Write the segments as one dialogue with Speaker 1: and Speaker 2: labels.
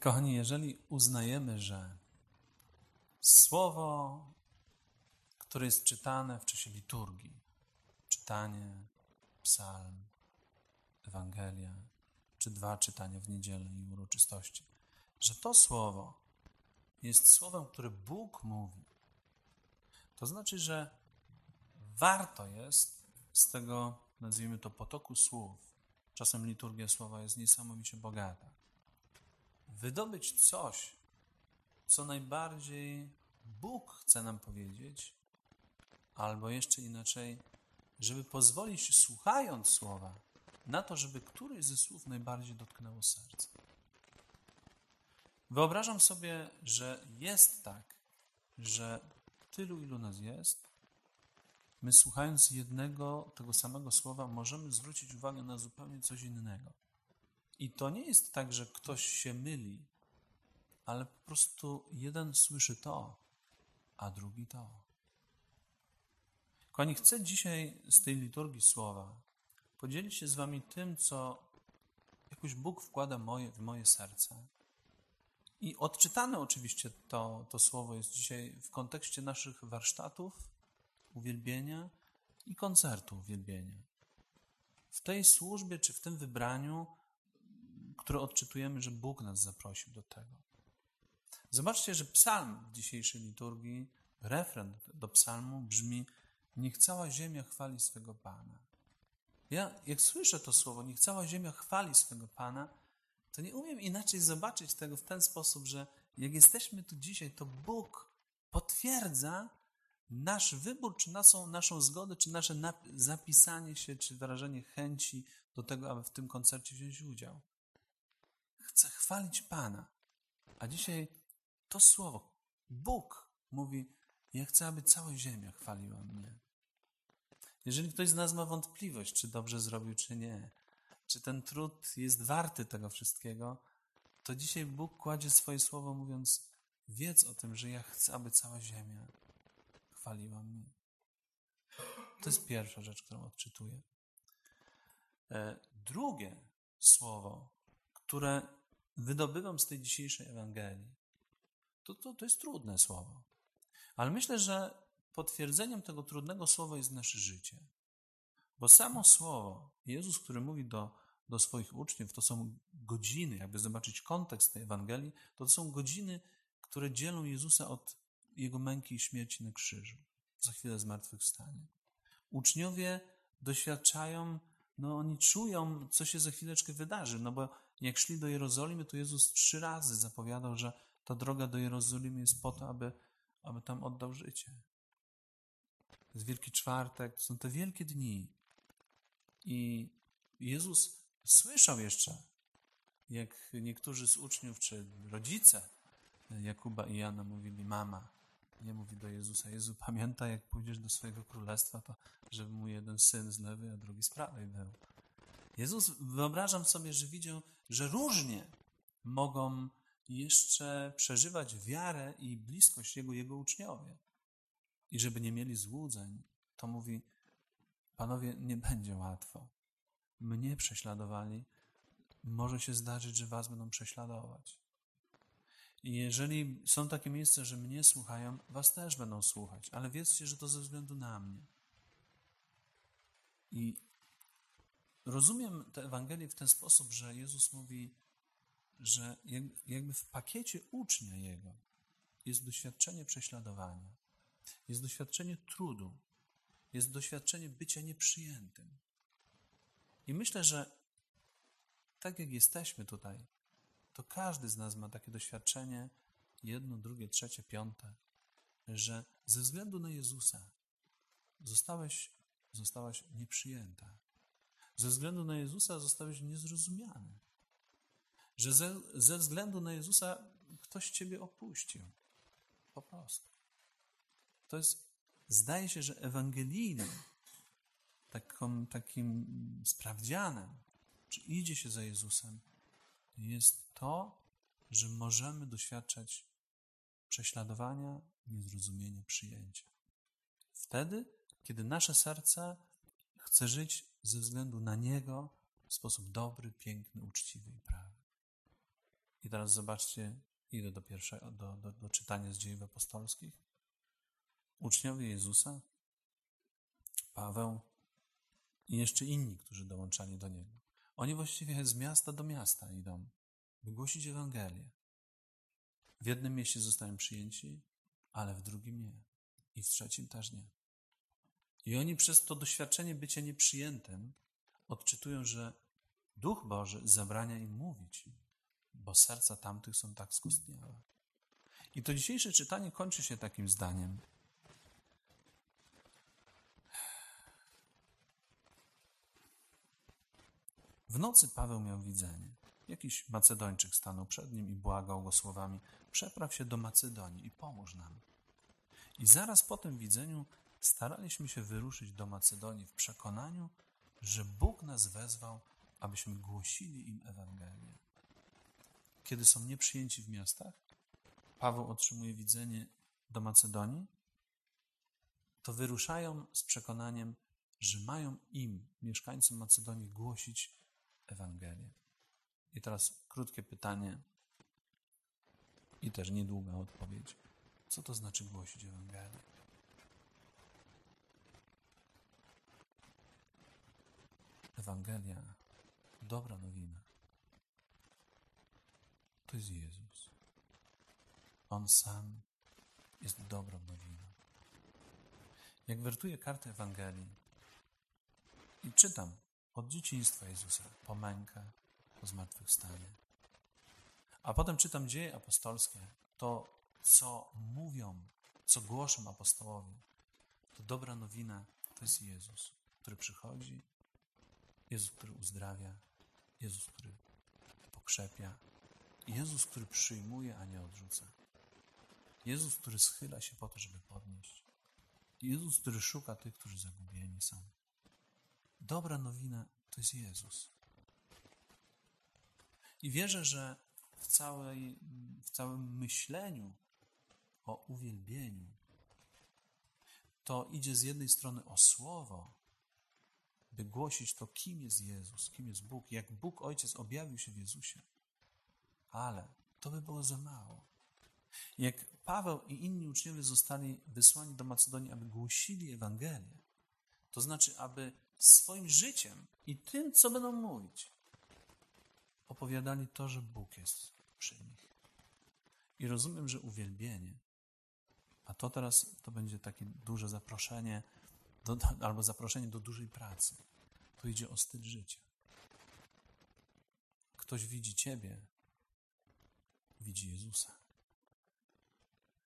Speaker 1: Kochani, jeżeli uznajemy, że słowo, które jest czytane w czasie liturgii, czytanie, psalm, Ewangelia, czy dwa czytania w niedzielę i uroczystości, że to słowo jest słowem, które Bóg mówi, to znaczy, że warto jest z tego, nazwijmy to, potoku słów, czasem liturgia słowa jest niesamowicie bogata, wydobyć coś, co najbardziej Bóg chce nam powiedzieć, albo jeszcze inaczej, żeby pozwolić, słuchając słowa, na to, żeby któryś ze słów najbardziej dotknęło serce. Wyobrażam sobie, że jest tak, że tylu, ilu nas jest, my słuchając jednego tego samego słowa, możemy zwrócić uwagę na zupełnie coś innego. I to nie jest tak, że ktoś się myli, ale po prostu jeden słyszy to, a drugi to. Kochani, chcę dzisiaj z tej liturgii słowa podzielić się z Wami tym, co jakoś Bóg wkłada moje, w moje serce. I odczytane oczywiście to, to słowo jest dzisiaj w kontekście naszych warsztatów uwielbienia i koncertu uwielbienia. W tej służbie czy w tym wybraniu, które odczytujemy, że Bóg nas zaprosił do tego. Zobaczcie, że psalm w dzisiejszej liturgii, refren do psalmu brzmi: Niech cała ziemia chwali swego Pana. Ja, jak słyszę to słowo, niech cała ziemia chwali swego Pana, to nie umiem inaczej zobaczyć tego w ten sposób, że jak jesteśmy tu dzisiaj, to Bóg potwierdza nasz wybór, czy naszą, naszą zgodę, czy nasze zapisanie się, czy wyrażenie chęci do tego, aby w tym koncercie wziąć udział. Chcę chwalić Pana. A dzisiaj to słowo, Bóg mówi, ja chcę, aby cała ziemia chwaliła mnie. Jeżeli ktoś z nas ma wątpliwość, czy dobrze zrobił, czy nie, czy ten trud jest warty tego wszystkiego, to dzisiaj Bóg kładzie swoje słowo, mówiąc: Wiedz o tym, że ja chcę, aby cała ziemia chwaliła mnie. To jest pierwsza rzecz, którą odczytuję. E, drugie słowo, które wydobywam z tej dzisiejszej Ewangelii, to, to, to jest trudne słowo. Ale myślę, że potwierdzeniem tego trudnego słowa jest nasze życie. Bo samo słowo, Jezus, który mówi do, do swoich uczniów, to są godziny, jakby zobaczyć kontekst tej Ewangelii, to są godziny, które dzielą Jezusa od Jego męki i śmierci na krzyżu. Za chwilę zmartwychwstanie. Uczniowie doświadczają, no oni czują, co się za chwileczkę wydarzy, no bo jak szli do Jerozolimy, to Jezus trzy razy zapowiadał, że ta droga do Jerozolimy jest po to, aby, aby tam oddał życie. To jest Wielki Czwartek, to są te wielkie dni. I Jezus słyszał jeszcze, jak niektórzy z uczniów czy rodzice Jakuba i Jana mówili: Mama, nie mówi do Jezusa: Jezu, pamiętaj, jak pójdziesz do swojego królestwa, to żeby mu jeden syn z lewej, a drugi z prawej był. Jezus, wyobrażam sobie, że widział, że różnie mogą jeszcze przeżywać wiarę i bliskość Jego, Jego uczniowie. I żeby nie mieli złudzeń, to mówi, panowie, nie będzie łatwo. Mnie prześladowali, może się zdarzyć, że was będą prześladować. I jeżeli są takie miejsca, że mnie słuchają, was też będą słuchać, ale wiedzcie, że to ze względu na mnie. I rozumiem tę Ewangelię w ten sposób, że Jezus mówi, że jakby w pakiecie ucznia Jego jest doświadczenie prześladowania, jest doświadczenie trudu, jest doświadczenie bycia nieprzyjętym. I myślę, że tak jak jesteśmy tutaj, to każdy z nas ma takie doświadczenie, jedno, drugie, trzecie, piąte, że ze względu na Jezusa zostałeś, zostałaś nieprzyjęta. Ze względu na Jezusa zostałeś niezrozumiany. Że ze, ze względu na Jezusa ktoś ciebie opuścił. Po prostu. To jest, zdaje się, że ewangelijnym, takim sprawdzianem, czy idzie się za Jezusem, jest to, że możemy doświadczać prześladowania, niezrozumienia, przyjęcia. Wtedy, kiedy nasze serce chce żyć ze względu na Niego w sposób dobry, piękny, uczciwy i prawy. I teraz zobaczcie, idę do, pierwszego, do, do, do czytania z dziejów apostolskich. Uczniowie Jezusa, Paweł i jeszcze inni, którzy dołączali do Niego. Oni właściwie z miasta do miasta idą, by głosić Ewangelię. W jednym mieście zostają przyjęci, ale w drugim nie. I w trzecim też nie. I oni przez to doświadczenie bycia nieprzyjętym odczytują, że Duch Boży zabrania im mówić, bo serca tamtych są tak skostniałe. I to dzisiejsze czytanie kończy się takim zdaniem. W nocy Paweł miał widzenie. Jakiś Macedończyk stanął przed nim i błagał go słowami: Przepraw się do Macedonii i pomóż nam. I zaraz po tym widzeniu staraliśmy się wyruszyć do Macedonii w przekonaniu, że Bóg nas wezwał, abyśmy głosili im Ewangelię. Kiedy są nieprzyjęci w miastach, Paweł otrzymuje widzenie do Macedonii, to wyruszają z przekonaniem, że mają im, mieszkańcom Macedonii, głosić Ewangelię. I teraz krótkie pytanie i też niedługa odpowiedź. Co to znaczy głosić Ewangelię? Ewangelia, dobra nowina, to jest Jezus. On sam jest dobrą nowiną. Jak wertuję kartę Ewangelii i czytam od dzieciństwa Jezusa po mękę, po zmartwychwstanie, a potem czytam dzieje apostolskie, to co mówią, co głoszą apostołowie, to dobra nowina to jest Jezus, który przychodzi, Jezus, który uzdrawia, Jezus, który pokrzepia, Jezus, który przyjmuje, a nie odrzuca. Jezus, który schyla się po to, żeby podnieść. Jezus, który szuka tych, którzy zagubieni są. Dobra nowina to jest Jezus. I wierzę, że w, całej, w całym myśleniu o uwielbieniu to idzie z jednej strony o słowo, by głosić to, kim jest Jezus, kim jest Bóg, jak Bóg Ojciec objawił się w Jezusie. Ale to by było za mało. Jak Paweł i inni uczniowie zostali wysłani do Macedonii, aby głosili Ewangelię, to znaczy, aby swoim życiem i tym, co będą mówić, opowiadali to, że Bóg jest przy nich. I rozumiem, że uwielbienie, a to teraz to będzie takie duże zaproszenie, do, albo zaproszenie do dużej pracy. To idzie o styl życia. Ktoś widzi Ciebie, widzi Jezusa.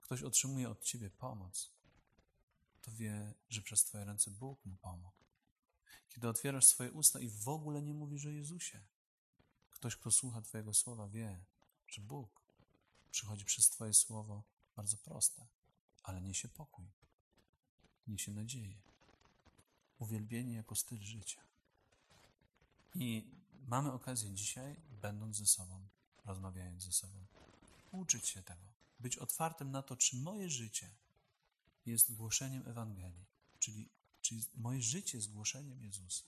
Speaker 1: Ktoś otrzymuje od Ciebie pomoc, to wie, że przez Twoje ręce Bóg mu pomógł. Kiedy otwierasz swoje usta i w ogóle nie mówisz o Jezusie, ktoś, kto słucha Twojego słowa, wie, że Bóg przychodzi przez Twoje słowo bardzo proste, ale niesie pokój, niesie nadzieję, uwielbienie jako styl życia. I mamy okazję dzisiaj, będąc ze sobą, rozmawiając ze sobą, uczyć się tego, być otwartym na to, czy moje życie jest głoszeniem Ewangelii, czyli czy moje życie jest głoszeniem Jezusa.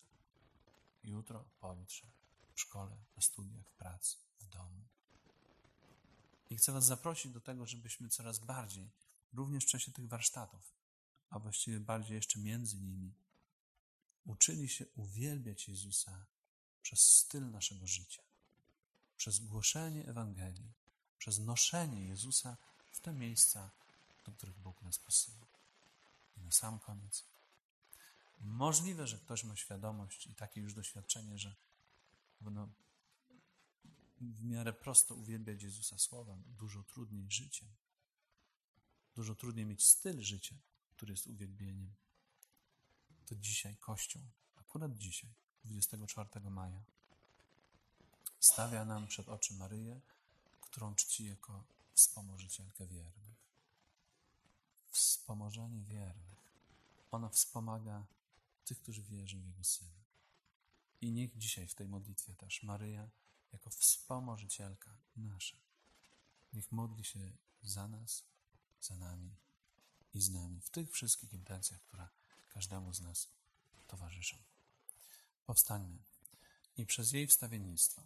Speaker 1: Jutro, pojutrze, w szkole, na studiach, w pracy, w domu. I chcę Was zaprosić do tego, żebyśmy coraz bardziej, również w czasie tych warsztatów, a właściwie bardziej jeszcze między nimi, uczyli się uwielbiać Jezusa przez styl naszego życia, przez głoszenie Ewangelii, przez noszenie Jezusa w te miejsca, do których Bóg nas posyła. I na sam koniec. Możliwe, że ktoś ma świadomość i takie już doświadczenie, że no, w miarę prosto uwielbiać Jezusa słowem, dużo trudniej życiem. Dużo trudniej mieć styl życia, który jest uwielbieniem. To dzisiaj Kościół, akurat dzisiaj, 24 maja, stawia nam przed oczy Maryję, którą czci jako wspomożycielkę wiernych. Wspomożenie wiernych. Ona wspomaga tych, którzy wierzą w Jego Syna. I niech dzisiaj w tej modlitwie też Maryja, jako wspomożycielka nasza, niech modli się za nas, za nami i z nami w tych wszystkich intencjach, które każdemu z nas towarzyszą. Powstańmy i przez jej wstawiennictwo